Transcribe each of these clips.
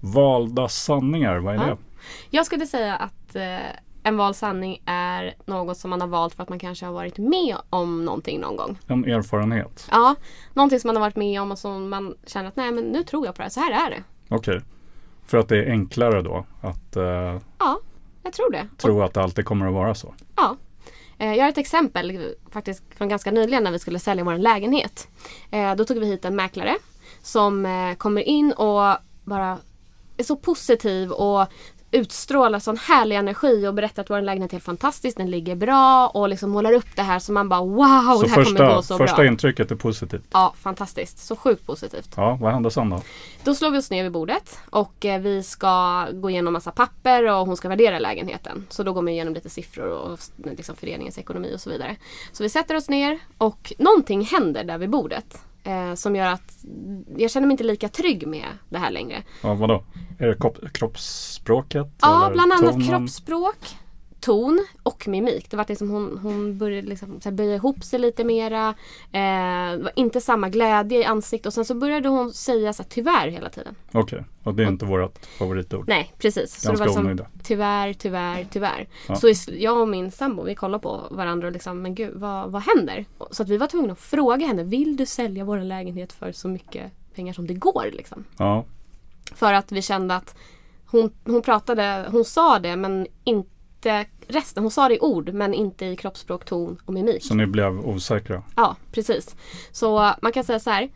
Valda sanningar, vad är Ja. det? Jag skulle säga att eh, en vald sanning är något som man har valt för att man kanske har varit med om någonting någon gång. En erfarenhet. Ja, någonting som man har varit med om och som man känner att nej men nu tror jag på det här, så här är det. Okej. För att det är enklare då att eh, Ja, jag tror det. Tro att det alltid kommer att vara så. ja. Eh, Jag har ett exempel faktiskt från ganska nyligen när vi skulle sälja vår lägenhet. Eh, Då tog vi hit en mäklare som eh, kommer in och bara är så positiv och utstrålar sån härlig energi och berättar att vår lägenhet är helt fantastisk, den ligger bra och liksom målar upp det här så man bara wow, så det här kommer första, gå så första bra. intrycket är positivt. Ja, fantastiskt. Så sjukt positivt. Ja, vad hände sen då? Då slår vi oss ner vid bordet och eh, vi ska gå igenom massa papper och hon ska värdera lägenheten. Så då går man igenom lite siffror och liksom föreningens ekonomi och så vidare. Så vi sätter oss ner och någonting händer där vid bordet. Eh, som gör att jag känner mig inte lika trygg med det här längre. Ja, vadå? Är det kropp, kroppsspråket? Ja, bland annat tonen? kroppsspråk, ton och mimik. Det var liksom hon, hon började liksom så böja ihop sig lite mera. Eh, det var inte samma glädje i ansiktet och sen så började hon säga så här, tyvärr hela tiden. Okej, och det är inte vårt favoritord. Nej, precis. Så Ganska det var onödiga. som tyvärr, tyvärr, tyvärr. Ja. Så jag och min sambo vi kollade på varandra och liksom, men gud vad, vad händer? Och- Så att vi var tvungna att fråga henne, vill du sälja vår lägenhet för så mycket pengar som det går? Liksom? Ja, För att vi kände att hon, hon pratade, hon sa det men inte resten. Hon sa det i ord men inte i kroppsspråk, ton och mimik. så ni blev osäkra. Ja, precis. Så man kan säga så här.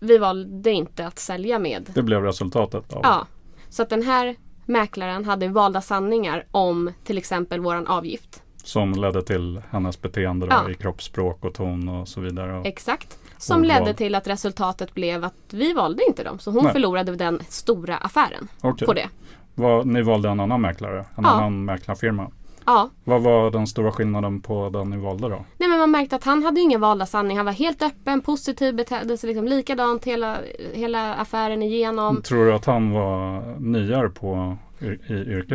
Vi valde inte att sälja med Det blev resultatet av Ja, så att den här mäklaren hade valda sanningar om till exempel våran avgift. Som ledde till hennes beteende då, Ja. i kroppsspråk och ton och så vidare. Exakt. Som ledde till att resultatet blev att vi valde inte dem. Så hon Nej. förlorade den stora affären Okej. på det. Vad, ni valde en annan mäklare? En Ja. annan mäklarfirma? Ja, Vad var den stora skillnaden på den ni valde då? Nej, men man märkte att han hade ingen valda sanning. Han var helt öppen, positiv, betedde sig liksom likadant hela, hela affären igenom. Tror du att han var nyare på?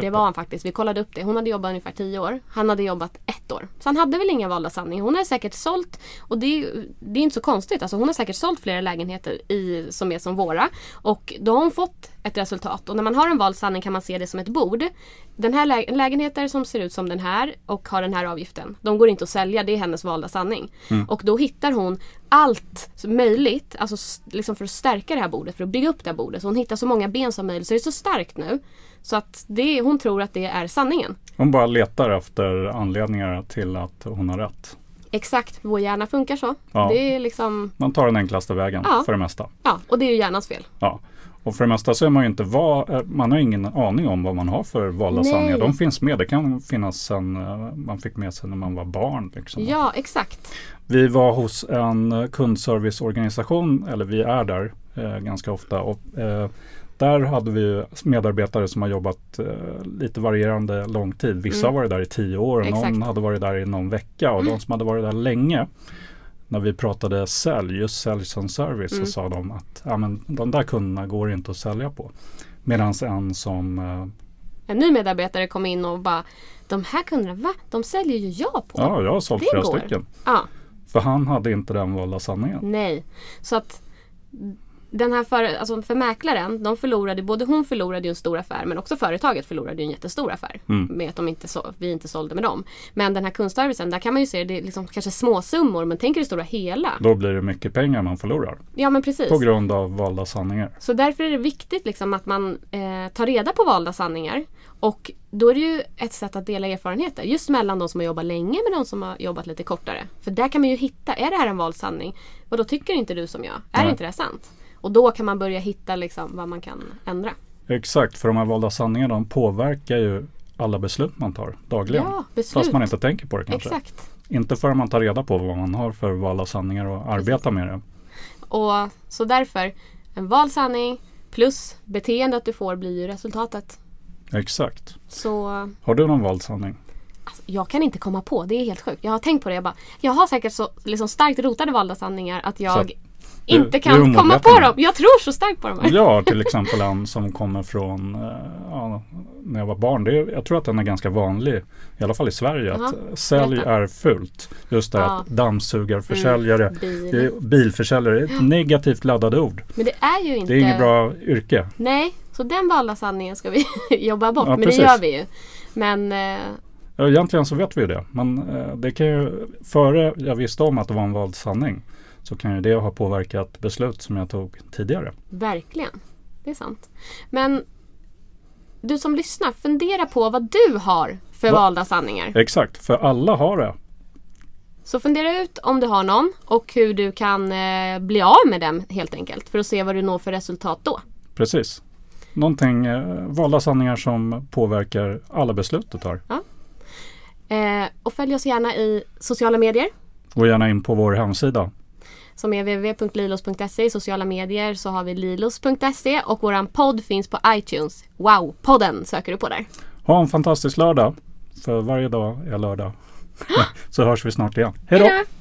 Det var han faktiskt. Vi kollade upp det. Hon hade jobbat ungefär 10 år. Han hade jobbat ett år. Så han hade väl inga valda sanningar. Hon har säkert sålt, och det det är inte så konstigt. Alltså hon har säkert sålt flera lägenheter i, som är som våra. Och då har hon fått ett resultat. Och när man har en vald sanning kan man se det som ett bord. Den här lä- lägenheter som ser ut som den här och har den här avgiften. De går inte att sälja, det är hennes valda sanning. Och då hittar hon allt möjligt, alltså liksom för att stärka det här bordet, för att bygga upp det här bordet. Så hon hittar så många ben som möjligt, så det är så starkt nu. Så att det, hon tror att det är sanningen. Hon bara letar efter anledningar till att hon har rätt. Exakt, vår hjärna funkar så. Ja. Det är liksom, Man tar den enklaste vägen Ja. för det mesta. ja, och det är ju hjärnans fel. Ja. Och för det mesta så är man ju inte va, eh, man har ingen aning om vad man har för valda Nej. sanningar. De finns med. Det kan finnas sen eh, man fick med sig när man var barn. Liksom. Ja, exakt. Vi var hos en kundserviceorganisation, eller vi är där eh, ganska ofta. Och, eh, där hade vi medarbetare som har jobbat eh, lite varierande lång tid. Vissa Mm. har varit där i tio år och någon hade varit där i någon vecka. Och de som hade varit där länge när vi pratade sälj, just sälj som service, Mm. så sa de att ja, men de där kunderna går inte att sälja på. Medan en som eh, En ny medarbetare kom in och bara De här kunderna, va? De säljer ju jag på. Ja, jag har sålt flera stycken. Ja, För han hade inte den valda sanningen. nej. Så att den här för, alltså för mäklaren, de förlorade, både hon förlorade en stor affär men också företaget förlorade en jättestor affär. Med att de inte så, vi inte sålde med dem. Men den här kundservicen, där kan man ju se det är liksom kanske småsummor men tänk i det stora hela. Då blir det mycket pengar man förlorar. Ja men precis. På grund av valda sanningar. Så därför är det viktigt liksom att man eh, tar reda på valda sanningar. Och då är det ju ett sätt att dela erfarenheter. Just mellan de som har jobbat länge med de som har jobbat lite kortare. För där kan man ju hitta, är det här en vald sanning? Och då tycker inte du som jag? Är Nej. inte det sant? Och då kan man börja hitta liksom vad man kan ändra. Exakt, för de här valda sanningarna de påverkar ju alla beslut man tar dagligen. Ja, beslut. Fast man inte tänker på det kanske. Exakt. Inte förrän man tar reda på vad man har för valda sanningar och arbetar med det. Och så därför, en vald sanning plus beteendet du får blir ju resultatet. Exakt. Så Har du någon vald sanning? Alltså, jag kan inte komma på, det är helt sjukt. Jag har tänkt på det, jag bara, jag har säkert så liksom, starkt rotade valda sanningar att jag Så inte kan komma på dem. Jag tror så starkt på dem. har till exempel en som kommer från eh, ja, när jag var barn. Det är, jag tror att den är ganska vanlig, i alla fall i Sverige, Jaha, att sälj berätta. är fult. Just det Ja. att dammsugarförsäljare, Mm, bil. bilförsäljare, är ett negativt laddade ord. Men det är ju inte... Det är inget bra yrke. Nej, så den valda sanningen ska vi jobba bort. Ja, men precis. det gör vi ju. Men eh, Ja, egentligen så vet vi ju det. Men eh, det kan ju, före jag visste om att det var en vald sanning så kan ju det ha påverkat beslut som jag tog tidigare. verkligen, det är sant. Men du som lyssnar, fundera på vad du har för Va? valda sanningar. Exakt, för alla har det. Så fundera ut om du har någon och hur du kan eh, bli av med dem helt enkelt. För att se vad du når för resultat då. Precis. Någonting, eh, valda sanningar som påverkar alla beslut du tar. Eh, och följ oss gärna i sociala medier. Och gärna in på vår hemsida. Som är www.lilos.se. I sociala medier så har vi lilos.se och våran podd finns på iTunes. Wow, podden söker du på där. Ha en fantastisk lördag. För varje dag är lördag. så hörs vi snart igen. Hej då!